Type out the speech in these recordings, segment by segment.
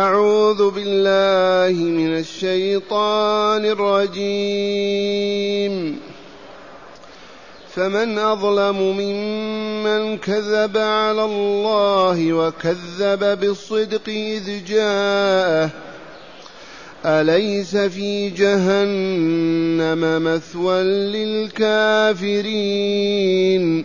أعوذ بالله من الشيطان الرجيم. فمن أظلم ممن كذب على الله وكذب بالصدق إذ جاءه. أليس في جهنم مثوى للكافرين؟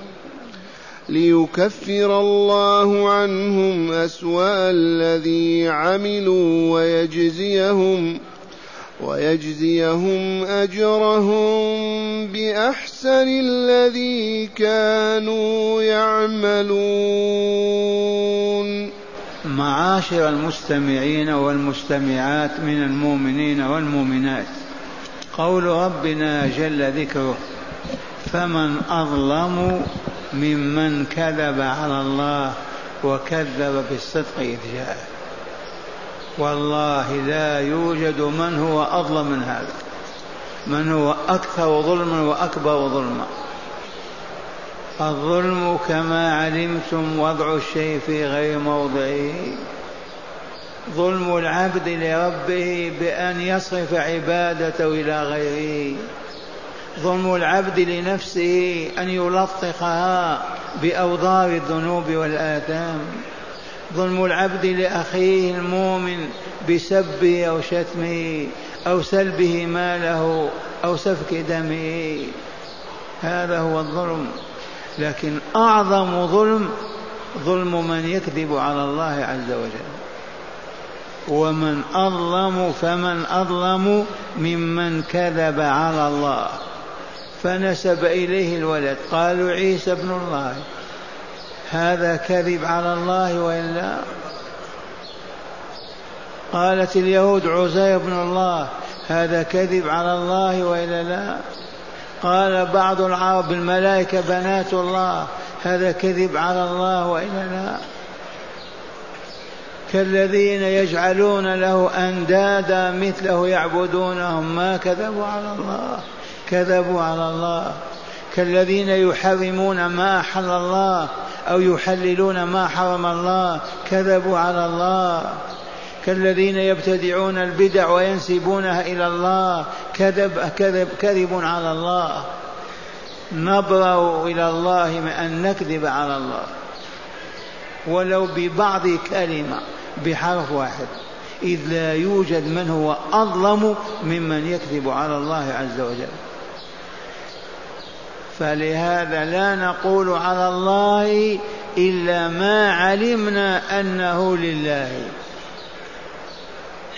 ليكفر الله عنهم أسوأ الذي عملوا ويجزيهم ويجزيهم أجرهم بأحسن الذي كانوا يعملون. معاشر المستمعين والمستمعات من المؤمنين والمؤمنات قول ربنا جل ذكره فمن أظلم ممن كذب على الله وكذب بالصدق إذ جاء. والله لا يوجد من هو أظلم من هذا. من هو أكثر ظلما وأكبر ظلما. الظلم كما علمتم وضع الشيء في غير موضعه. ظلم العبد لربه بأن يصرف عبادته إلى غيره. ظلم العبد لنفسه أن يلطخها بأوضار الذنوب والآثام. ظلم العبد لأخيه المؤمن بسبه أو شتمه أو سلبه ماله أو سفك دمه. هذا هو الظلم. لكن أعظم ظلم ظلم من يكذب على الله عز وجل. ومن أظلم فمن أظلم ممن كذب على الله. فنسب إليه الولد. قالوا عيسى ابن الله. هذا كذب على الله وإلا؟ قالت اليهود عزير بن الله. هذا كذب على الله وإلا لا؟ قال بعض العرب الملائكة بنات الله. هذا كذب على الله وإلا لا؟ كالذين يجعلون له أندادا مثله يعبدونهم. ما كذبوا على الله. كذبوا على الله كالذين يحرمون ما أحل الله أو يحللون ما حرم الله كذبوا على الله. كالذين يبتدعون البدع وينسبونها إلى الله كذب كذب كذب على الله. نبرأ إلى الله من أن نكذب على الله. ولو ببعض كلمة بحرف واحد إذ لا يوجد من هو أظلم ممن يكذب على الله عز وجل. فلهذا لا نقول على الله إلا ما علمنا أنه لله.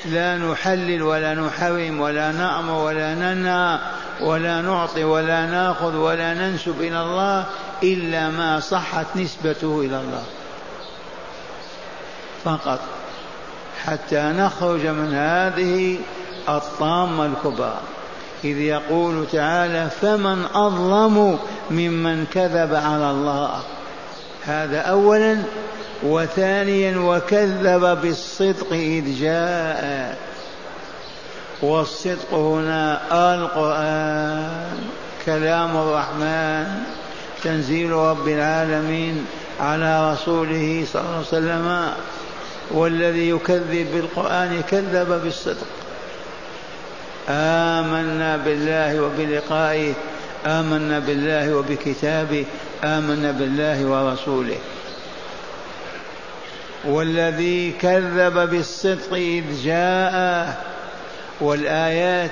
لا نحلل ولا نحرم ولا نأمر ولا ننهى ولا نعطي ولا نأخذ ولا ننسب إلى الله إلا ما صحت نسبته إلى الله. فقط حتى نخرج من هذه الطامة الكبرى. إذ يقول تعالى فمن أظلم ممن كذب على الله. هذا أولا. وثانيا وكذب بالصدق إذ جاء. والصدق هنا القرآن كلام الرحمن تنزيل رب العالمين على رسوله صلى الله عليه وسلم. والذي يكذب بالقرآن كذب بالصدق. آمنا بالله وبلقائه آمنا بالله وبكتابه آمنا بالله ورسوله. والذي كذب بالصدق إذ جاء والآيات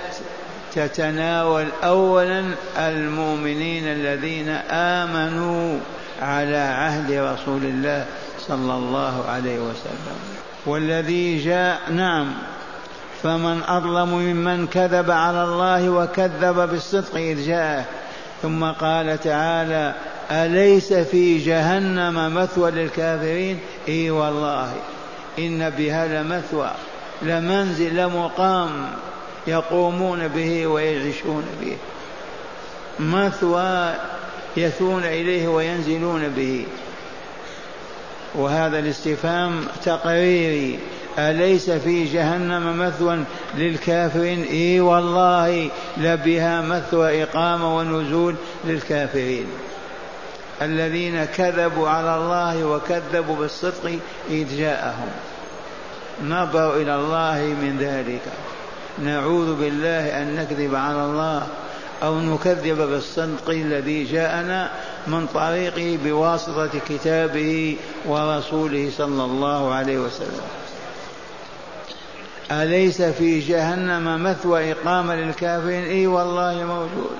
تتناول أولا المؤمنين الذين آمنوا على عهد رسول الله صلى الله عليه وسلم. والذي جاء نعم. فمن أظلم ممن كذب على الله وكذب بالصدق إذ جاءه. ثم قال تعالى أليس في جهنم مثوى للكافرين؟ إي والله إن بها لمثوى لمنزل لمقام يقومون به ويعيشون به. مثوى يثون إليه وينزلون به. وهذا الاستفهام تقريري. أليس في جهنم مثوى للكافرين؟ إي والله لبها مثوى إقامة ونزول للكافرين. الذين كذبوا على الله وكذبوا بالصدق إذ جاءهم. نظروا إلى الله من ذلك. نعوذ بالله أن نكذب على الله أو نكذب بالصدق الذي جاءنا من طريقه بواسطة كتابه ورسوله صلى الله عليه وسلم. أليس في جهنم مثوى إقامة للكافرين؟ إي والله موجود.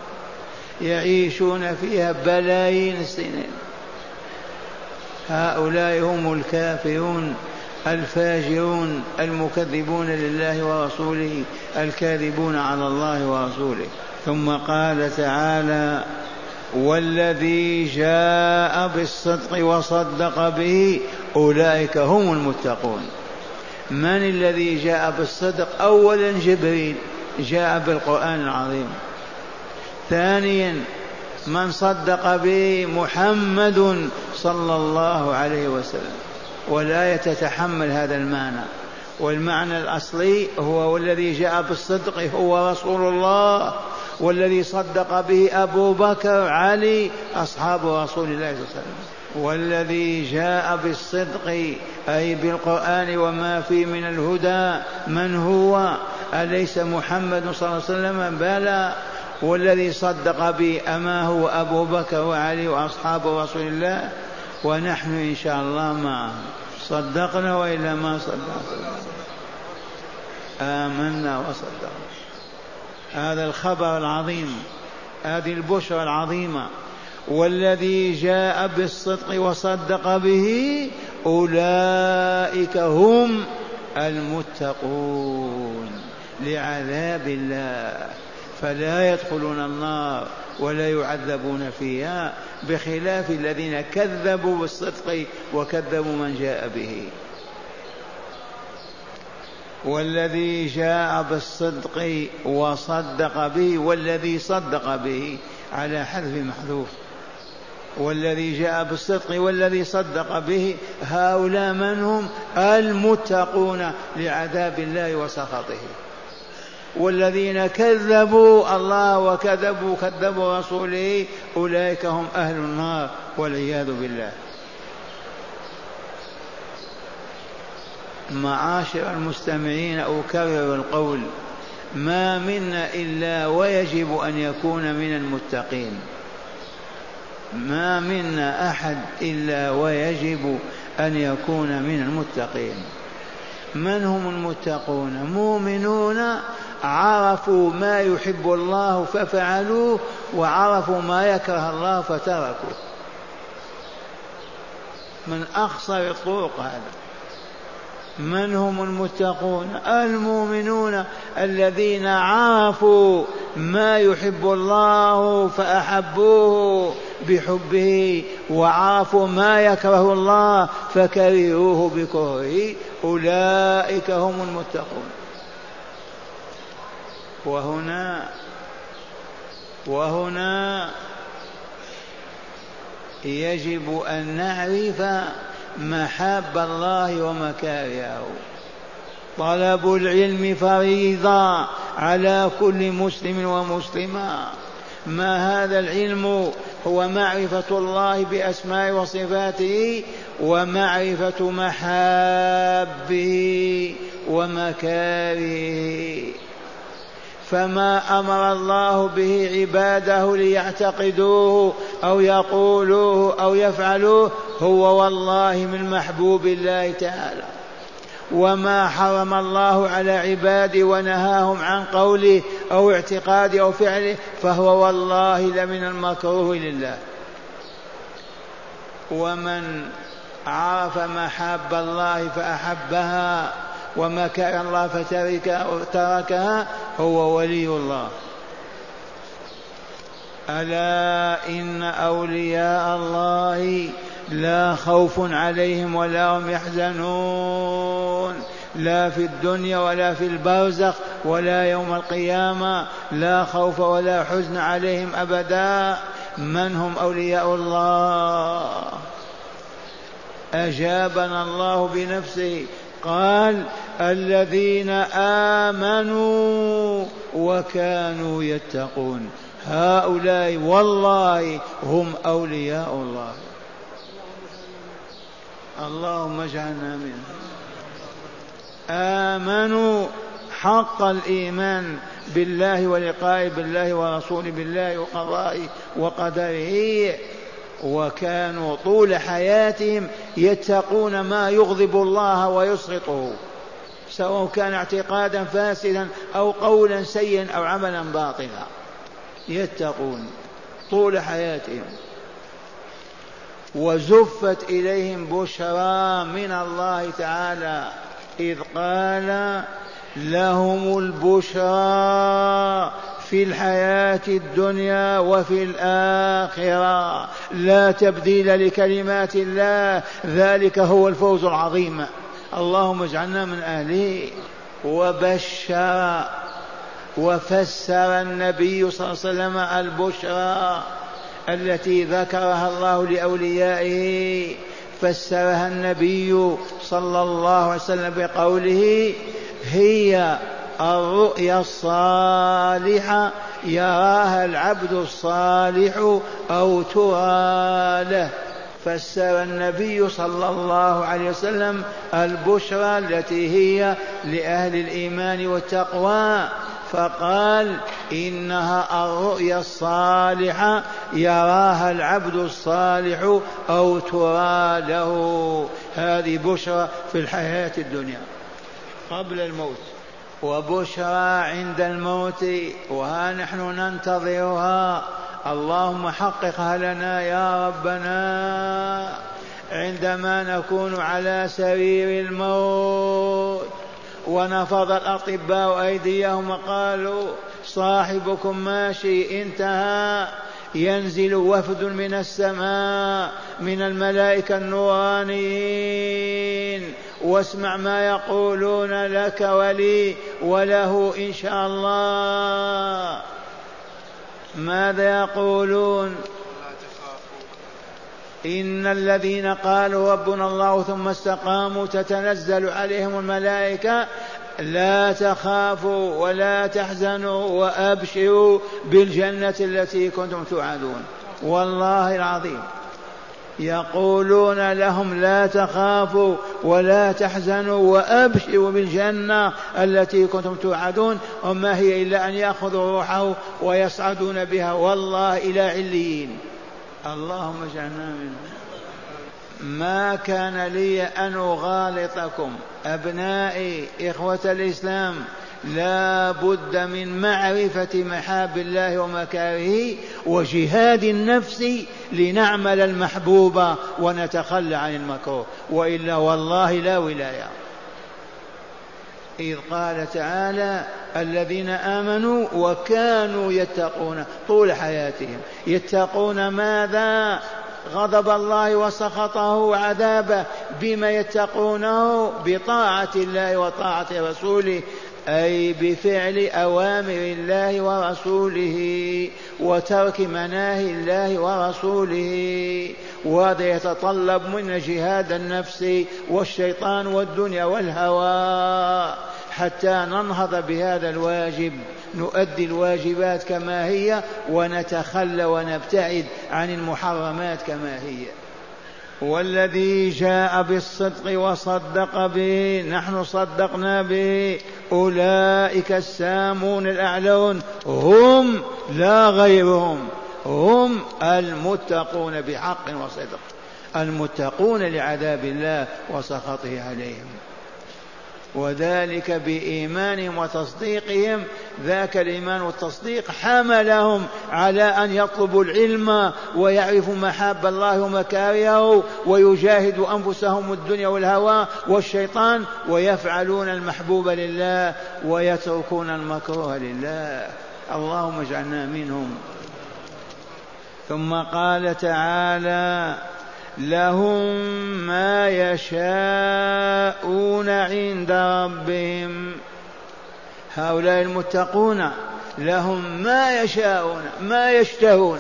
يعيشون فيها بلايين السنين. هؤلاء هم الكافرون الفاجرون المكذبون لله ورسوله الكاذبون على الله ورسوله. ثم قال تعالى والذي جاء بالصدق وصدق به أولئك هم المتقون. من الذي جاء بالصدق؟ اولا جبريل. جاء بالقرآن العظيم. ثانيا من صدق به محمد صلى الله عليه وسلم. ولا تتحمل هذا المعنى. والمعنى الأصلي هو والذي جاء بالصدق هو رسول الله. والذي صدق به أبو بكر علي أصحاب رسول الله صلى الله عليه وسلم. والذي جاء بالصدق أي بالقرآن وما فيه من الهدى من هو؟ أليس محمد صلى الله عليه وسلم؟ بلى. والذي صدق به أما هو أبو بكر وعلي وأصحاب رسول الله؟ ونحن إن شاء الله معهم صدقنا وإلا ما صدقنا. آمنا وصدقنا. هذا الخبر العظيم هذه البشرى العظيمة. والذي جاء بالصدق وصدق به أولئك هم المتقون لعذاب الله. فلا يدخلون النار ولا يعذبون فيها بخلاف الذين كذبوا بالصدق وكذبوا من جاء به. والذي جاء بالصدق وصدق به والذي صدق به على حذف محذوف. والذي جاء بالصدق والذي صدق به هؤلاء من هم؟ المتقون لعذاب الله وسخطه. والذين كذبوا الله وكذبوا كذبوا رسوله أولئك هم أهل النار والعياذ بالله. معاشر المستمعين أكرر القول ما منا إلا ويجب أن يكون من المتقين. ما منا أحد إلا ويجب أن يكون من المتقين. من هم المتقون؟ مؤمنون عرفوا ما يحب الله ففعلوه وعرفوا ما يكره الله فتركوه. من أخصر الطرق هذا. من هم المتقون؟ المؤمنون الذين عرفوا ما يحب الله فأحبوه. بحبه وعرفوا ما يكره الله فكرهوه بكرهه أولئك هم المتقون. وهنا وهنا يجب أن نعرف محاب الله ومكارهه. طلب العلم فريضة على كل مسلم ومسلمة. ما هذا العلم هو معرفة الله بأسماء وصفاته ومعرفة محابه ومكارهه فما أمر الله به عباده ليعتقدوه أو يقولوه أو يفعلوه هو والله من محبوب الله تعالى. وما حرم الله على عباده ونهاهم عن قوله أو اعتقاده أو فعله فهو والله لمن المكروه لله. ومن عرف محاب الله فأحبها وما كان الله فتركها هو ولي الله. ألا إن أولياء الله لا خوف عليهم ولا هم يحزنون. لا في الدنيا ولا في البرزخ ولا يوم القيامة لا خوف ولا حزن عليهم أبدا. من هم أولياء الله؟ أجابنا الله بنفسه قال الذين آمنوا وكانوا يتقون. هؤلاء والله هم أولياء الله. اللهم اجعلنا منهم. آمنوا حق الإيمان بالله ولقائه بالله ورسوله بالله وقضائه وقدره وكانوا طول حياتهم يتقون ما يغضب الله ويسخطه سواء كان اعتقادا فاسدا أو قولا سيئا أو عملا باطلا يتقون طول حياتهم. وزفت إليهم بشرى من الله تعالى. إذ قال لهم البشرى في الحياة الدنيا وفي الآخرة لا تبديل لكلمات الله ذلك هو الفوز العظيم. اللهم اجعلنا من أهله. وبشر وفسر النبي صلى الله عليه وسلم البشرى التي ذكرها الله لأوليائه. فسرها النبي صلى الله عليه وسلم بقوله هي الرؤيا الصالحة يراها العبد الصالح أو ترى له. فسر النبي صلى الله عليه وسلم البشرى التي هي لأهل الإيمان والتقوى. فقال إنها الرؤيا الصالحة يراها العبد الصالح أو ترى له هذه بشرى في الحياة الدنيا قبل الموت وبشرى عند الموت وها نحن ننتظرها. اللهم حققها لنا يا ربنا. عندما نكون على سرير الموت ونفض الأطباء أيديهم وقالوا صاحبكم ماشي انتهى. ينزل وفد من السماء من الملائكة النورانيين. واسمع ما يقولون لك ولي وله إن شاء الله. ماذا يقولون؟ إن الذين قالوا ربنا الله ثم استقاموا تتنزل عليهم الملائكة لا تخافوا ولا تحزنوا وأبشروا بالجنة التي كنتم توعدون. والله العظيم. يقولون لهم لا تخافوا ولا تحزنوا وأبشروا بالجنة التي كنتم توعدون وما هي إلا أن يأخذوا روحه ويصعدون بها. والله إلى عليين. اللهم اجعلنا منهم ما كان لي أن أغالطكم. أبنائي إخوة الإسلام لا بد من معرفة محاب الله ومكاره وجهاد النفس لنعمل المحبوب ونتخلى عن المكروه. وإلا والله لا ولاية. إذ قال تعالى الذين آمنوا وكانوا يتقون طول حياتهم يتقون ماذا؟ غضب الله وسخطه وعذابه بما يتقونه بطاعة الله وطاعة رسوله أي بفعل أوامر الله ورسوله وترك مناهي الله ورسوله وهذا يتطلب منا جهاد النفس والشيطان والدنيا والهوى. حتى ننهض بهذا الواجب نؤدي الواجبات كما هي ونتخلى ونبتعد عن المحرمات كما هي. والذي جاء بالصدق وصدق به نحن صدقنا به. أولئك السامون الأعلون هم لا غيرهم هم المتقون بحق وصدق المتقون لعذاب الله وسخطه عليهم. وذلك بإيمانهم وتصديقهم. ذاك الإيمان والتصديق حملهم على أن يطلبوا العلم ويعرفوا محاب الله ومكارهه ويجاهدوا أنفسهم الدنيا والهوى والشيطان ويفعلون المحبوب لله ويتركون المكروه لله. اللهم اجعلنا منهم. ثم قال تعالى لهم ما يشاءون عند ربهم. هؤلاء المتقون لهم ما يشاءون ما يشتهون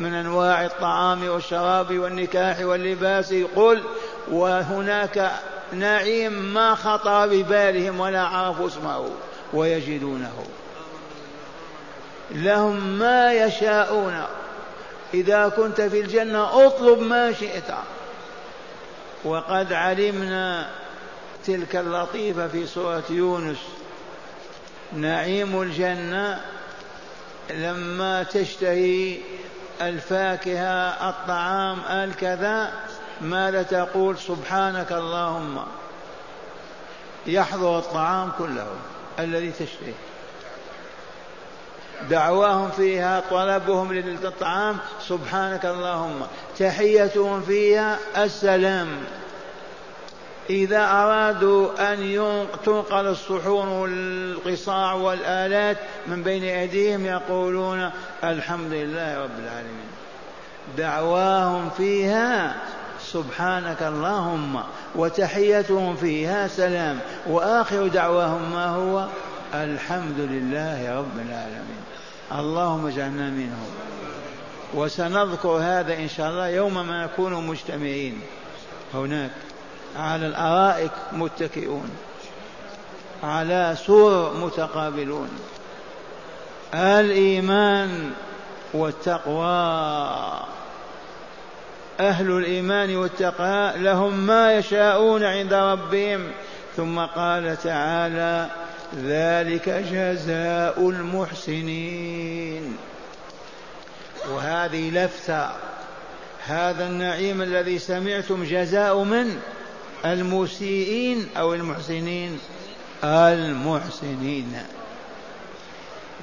من أنواع الطعام والشراب والنكاح واللباس. قل وهناك نعيم ما خطر ببالهم ولا عرفوا اسمه ويجدونه. لهم ما يشاءون. إذا كنت في الجنة اطلب ما شئت. وقد علمنا تلك اللطيفة في سورة يونس. نعيم الجنة لما تشتهي الفاكهة الطعام الكذا ماذا تقول سبحانك اللهم. يحضر الطعام كله الذي تشتهيه. دعواهم فيها طلبهم للطعام سبحانك اللهم. تحيتهم فيها السلام. إذا أرادوا أن تنقل الصحون والقصاع والآلات من بين أيديهم يقولون الحمد لله رب العالمين. دعواهم فيها سبحانك اللهم. وتحيتهم فيها سلام. وآخر دعواهم ما هو؟ الحمد لله رب العالمين. اللهم اجعلنا منهم. وسنذكر هذا إن شاء الله يوم ما نكون مجتمعين. هناك. على الأرائك متكئون. على سور متقابلون. الإيمان والتقوى. أهل الإيمان والتقوى لهم ما يشاءون عند ربهم. ثم قال تعالى ذلك جزاء المحسنين. وهذه لفتة هذا النعيم الذي سمعتم جزاء من؟ المسيئين أو المحسنين؟ المحسنين.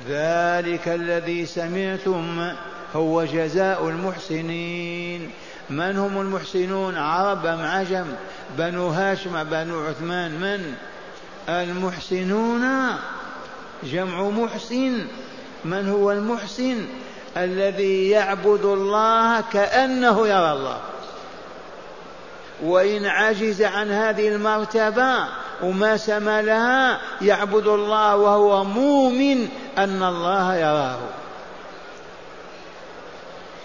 ذلك الذي سمعتم هو جزاء المحسنين. من هم المحسنون؟ عرب أم عجم؟ بنو هاشم بنو عثمان من؟ المحسنون. جمع محسن. من هو المحسن؟ الذي يعبد الله كأنه يرى الله. وإن عجز عن هذه المرتبة وما سمى لها يعبد الله وهو مؤمن أن الله يراه.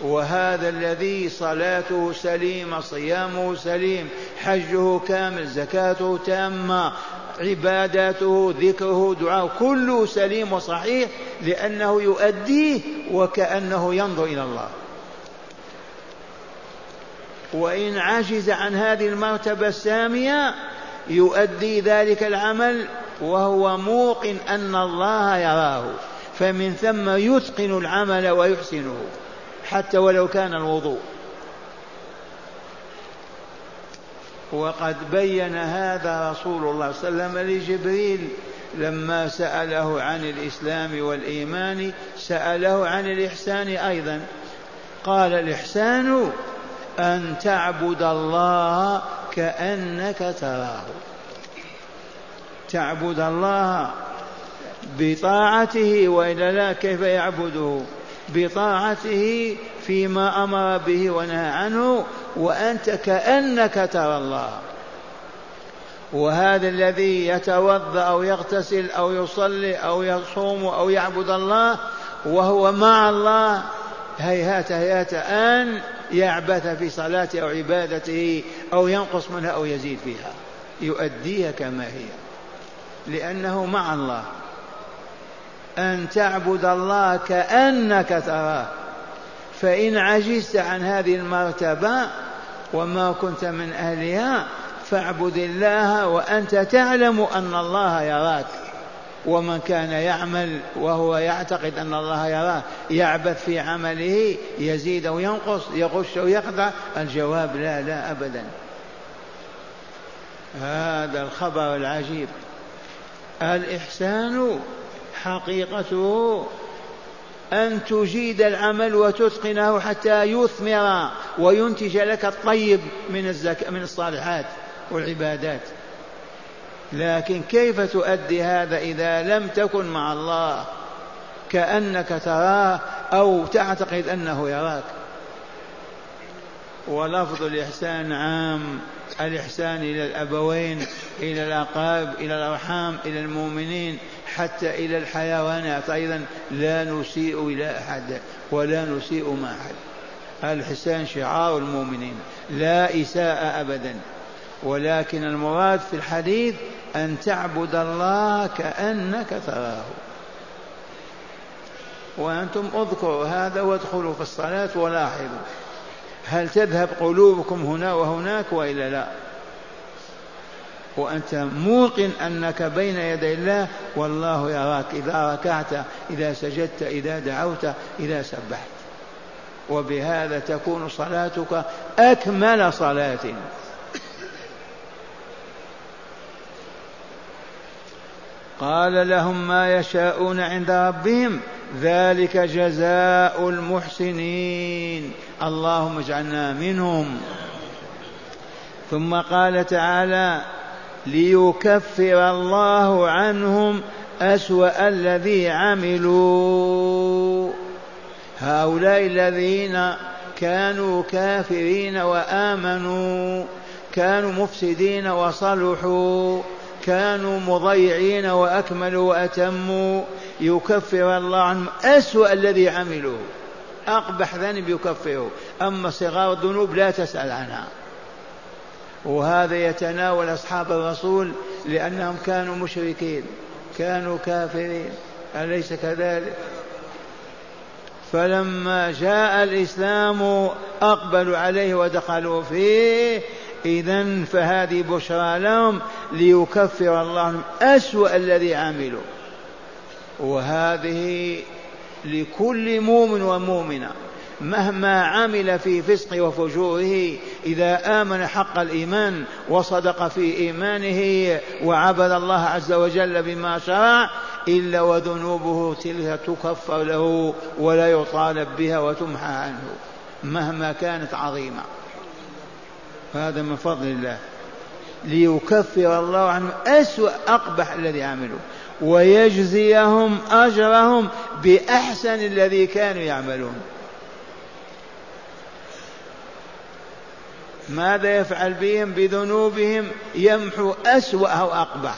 وهذا الذي صلاته سليمة صيامه سليم حجه كامل زكاته تامة عباداته ذكره دعاءه كله سليم وصحيح لأنه يؤديه وكأنه ينظر إلى الله. وإن عجز عن هذه المرتبة السامية يؤدي ذلك العمل وهو موقن أن الله يراه فمن ثم يتقن العمل ويحسنه حتى ولو كان الوضوء. وقد بين هذا رسول الله صلى الله عليه وسلم لجبريل لما سأله عن الإسلام والإيمان سأله عن الإحسان أيضا. قال الإحسان أن تعبد الله كأنك تراه. تعبد الله بطاعته وإلا لا كيف يعبده؟ بطاعته فيما أمر به ونهى عنه وأنت كأنك ترى الله. وهذا الذي يتوضأ أو يغتسل أو يصلي أو يصوم أو يعبد الله وهو مع الله هيهات هيهات أن يعبث في صلاته أو عبادته أو ينقص منها أو يزيد فيها. يؤديها كما هي. لأنه مع الله. أن تعبد الله كأنك تراه. فإن عجزت عن هذه المرتبة وما كنت من أهلها فاعبد الله وأنت تعلم أن الله يراك. ومن كان يعمل وهو يعتقد أن الله يراه يعبث في عمله يزيد أو ينقص يغش أو يخدع الجواب لا لا أبدا. هذا الخبر العجيب. الإحسان حقيقته أن تجيد العمل وتتقنه حتى يثمر وينتج لك الطيب من الزك... من الصالحات والعبادات. لكن كيف تؤدي هذا إذا لم تكن مع الله كأنك تراه أو تعتقد أنه يراك؟ ولفظ الإحسان عام الإحسان إلى الأبوين إلى الأقارب إلى الأرحام إلى المؤمنين حتى إلى الحيوانات. أيضا لا نسيء إلى أحد ولا نسيء مع أحد. الحسان شعار المؤمنين لا إساءة أبدا. ولكن المراد في الحديث أن تعبد الله كأنك تراه. وأنتم اذكروا هذا وادخلوا في الصلاة ولاحظوا. هل تذهب قلوبكم هنا وهناك وإلا لا؟ وأنت موقن أنك بين يدي الله والله يراك إذا ركعت إذا سجدت إذا دعوت إذا سبحت. وبهذا تكون صلاتك أكمل صلاة. قال لهم ما يشاءون عند ربهم. ذلك جزاء المحسنين. اللهم اجعلنا منهم. ثم قال تعالى ليكفر الله عنهم أسوأ الذي عملوا. هؤلاء الذين كانوا كافرين وآمنوا كانوا مفسدين وصلحوا. كانوا مضيعين وأكملوا وأتموا. يكفر الله عنهم. أسوأ الذي عملوا. أقبح ذنب يكفره أما صغار الذنوب لا تسأل عنها. وهذا يتناول أصحاب الرسول لأنهم كانوا مشركين. كانوا كافرين. أليس كذلك؟ فلما جاء الإسلام أقبلوا عليه ودخلوا فيه إذا فهذه بشرى لهم ليكفر الله أسوأ الذي عملوا. وهذه لكل مؤمن ومؤمنة مهما عمل في فسق وفجوره إذا آمن حق الإيمان وصدق في إيمانه وعبد الله عز وجل بما شرع إلا وذنوبه تلك تكفر له ولا يطالب بها وتمحى عنه مهما كانت عظيمة. هذا من فضل الله. ليكفر الله عنهم. أسوأ أقبح الذي عملوا. ويجزيهم أجرهم بأحسن الذي كانوا يعملون. ماذا يفعل بهم؟ بذنوبهم يمحو أسوأ أو أقبح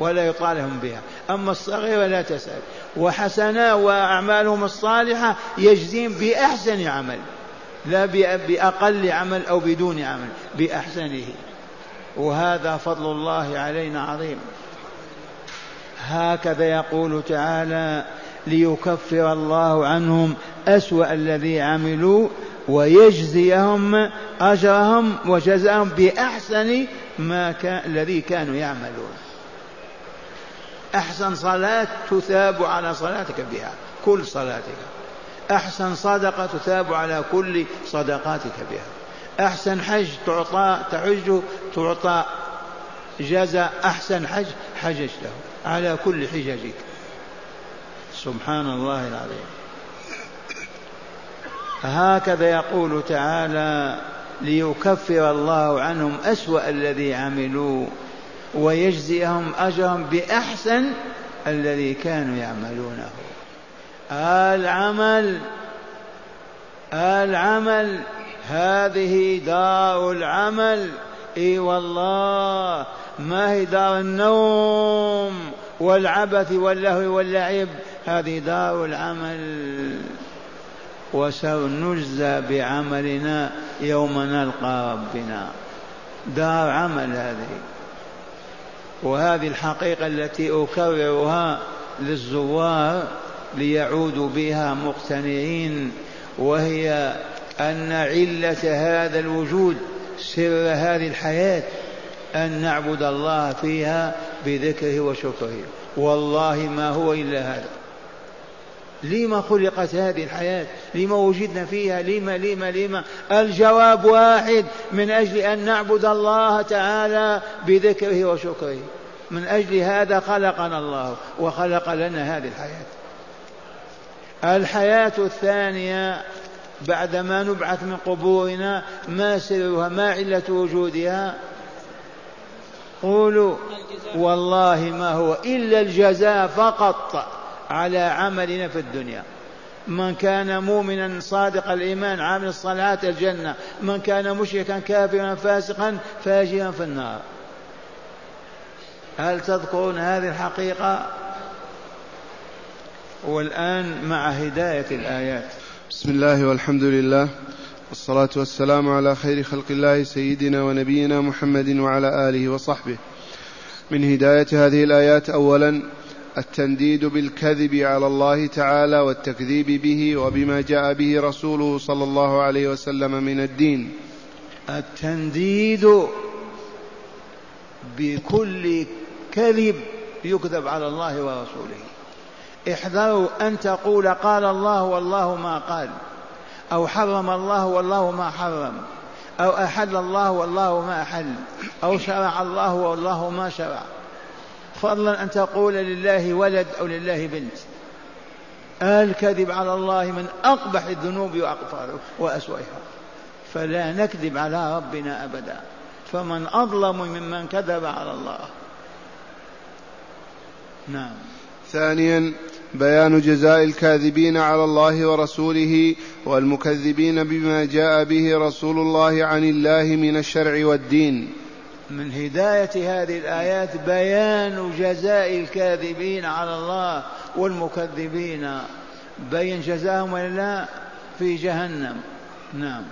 ولا يطالهم بها. أما الصغيرة لا تسأل. وحسنا وأعمالهم الصالحة يجزيهم بأحسن عمل. لا بأقل عمل أو بدون عمل بأحسنه. وهذا فضل الله علينا عظيم. هكذا يقول تعالى ليكفر الله عنهم أسوأ الذي عملوا ويجزيهم أجرهم وجزاهم بأحسن ما كان الذي كانوا يعملون. أحسن صلاة تثاب على صلاتك بها كل صلاتك. أحسن صدقة تثاب على كل صدقاتك بها. أحسن حج تعطى تحج تعطى جزاء. أحسن حج حججته على كل حججك. سبحان الله العظيم. هكذا يقول تعالى ليكفر الله عنهم أسوأ الذي عملوا ويجزيهم أجرهم بأحسن الذي كانوا يعملونه. العمل العمل هذه دار العمل. إي والله ما هي دار النوم والعبث واللهو واللعب هذه دار العمل. وسنجزى بعملنا يوم نلقى ربنا. دار عمل هذه. وهذه الحقيقة التي أكررها للزوار ليعودوا بها مقتنعين وهي أن علة هذا الوجود سر هذه الحياة أن نعبد الله فيها بذكره وشكره. والله ما هو إلا هذا. لما خلقت هذه الحياة؟ لما وجدنا فيها؟ لما لما لما؟ الجواب واحد من أجل أن نعبد الله تعالى بذكره وشكره. من أجل هذا خلقنا الله وخلق لنا هذه الحياة. الحياة الثانية بعدما نبعث من قبورنا ما سرها ما علة وجودها؟ قولوا والله ما هو إلا الجزاء فقط على عملنا في الدنيا. من كان مؤمنا صادق الإيمان عامل الصلاة الجنة. من كان مشركا كافرا فاسقا فاجرا في النار. هل تذكرون هذه الحقيقة؟ والآن مع هداية الآيات. بسم الله والحمد لله والصلاة والسلام على خير خلق الله سيدنا ونبينا محمد وعلى آله وصحبه. من هداية هذه الآيات أولا التنديد بالكذب على الله تعالى والتكذيب به وبما جاء به رسوله صلى الله عليه وسلم من الدين. التنديد بكل كذب يكذب على الله ورسوله. احذروا أن تقول قال الله والله ما قال أو حرم الله والله ما حرم أو أحل الله والله ما أحل أو شرع الله والله ما شرع. فضلا أن تقول لله ولد أو لله بنت. الكذب على الله من أقبح الذنوب وأقفاره وأسوأها. فلا نكذب على ربنا أبدا. فمن أظلم ممن كذب على الله. نعم. ثانيا بيان جزاء الكاذبين على الله ورسوله والمكذبين بما جاء به رسول الله عن الله من الشرع والدين. من هداية هذه الآيات بيان جزاء الكاذبين على الله والمكذبين. بين جزاهم ولا لا؟ في جهنم. نعم.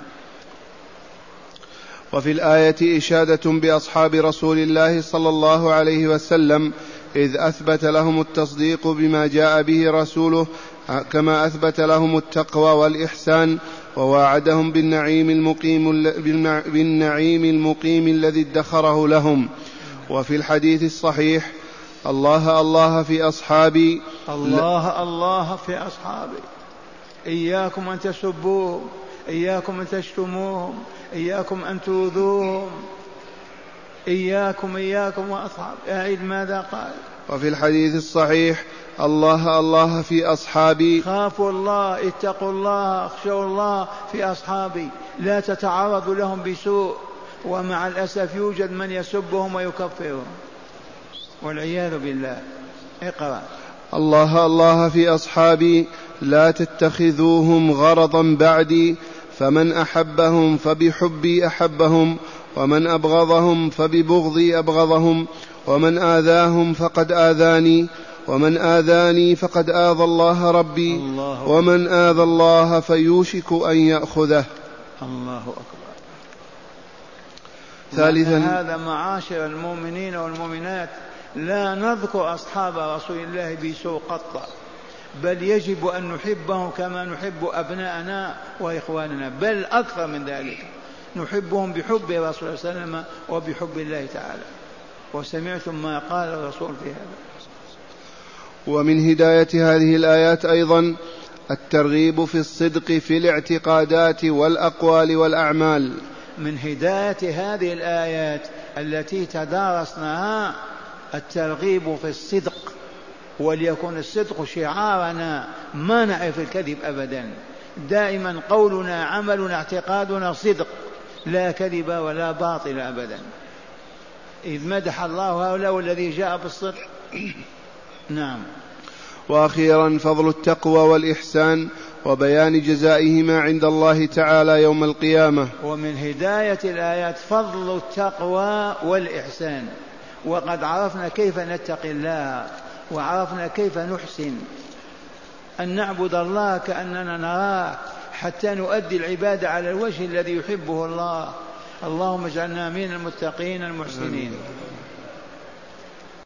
وفي الآية إشادة بأصحاب رسول الله صلى الله عليه وسلم إذ أثبت لهم التصديق بما جاء به رسوله كما أثبت لهم التقوى والإحسان وواعدهم بالنعيم المقيم بالنعيم المقيم الذي ادخره لهم. وفي الحديث الصحيح الله الله في أصحابي الله الله في أصحابي. إياكم أن تسبوهم إياكم أن تشتموهم إياكم أن تؤذوهم. إياكم إياكم وأصحاب. أعيد ماذا قال وفي الحديث الصحيح الله الله في أصحابي. خافوا الله اتقوا الله اخشوا الله في أصحابي. لا تتعرضوا لهم بسوء ومع الأسف يوجد من يسبهم ويكفرهم. والعياذ بالله. اقرأ. الله الله في أصحابي لا تتخذوهم غرضا بعدي فمن أحبهم فبحبي أحبهم ومن أبغضهم فببغضي أبغضهم ومن آذاهم فقد آذاني ومن آذاني فقد آذى الله ربي الله ومن آذى الله فيوشك أن يأخذه. الله أكبر. ثالثا. هذا معاشر المؤمنين والمؤمنات لا نذكر أصحاب رسول الله بسوء قط بل يجب أن نحبهم كما نحب أبناءنا وإخواننا بل أكثر من ذلك. نحبهم بحب رسول الله صلى الله عليه وسلم وبحب الله تعالى. وسمعتم ما قال الرسول في هذا. ومن هداية هذه الآيات أيضا الترغيب في الصدق في الاعتقادات والأقوال والأعمال. من هداية هذه الآيات التي تدارسناها الترغيب في الصدق وليكن الصدق شعارنا ما نعرف الكذب أبدا. دائما قولنا عملنا اعتقادنا صدق. لا كذب ولا باطل أبدا. إذ مدح الله هؤلاء والذي جاء بالصدق. نعم. وأخيرا فضل التقوى والإحسان وبيان جزائهما عند الله تعالى يوم القيامة. ومن هداية الآيات فضل التقوى والإحسان. وقد عرفنا كيف نتقي الله وعرفنا كيف نحسن. أن نعبد الله كأننا نراه حتى نؤدي العباده على الوجه الذي يحبه الله. اللهم اجعلنا من المتقين المحسنين.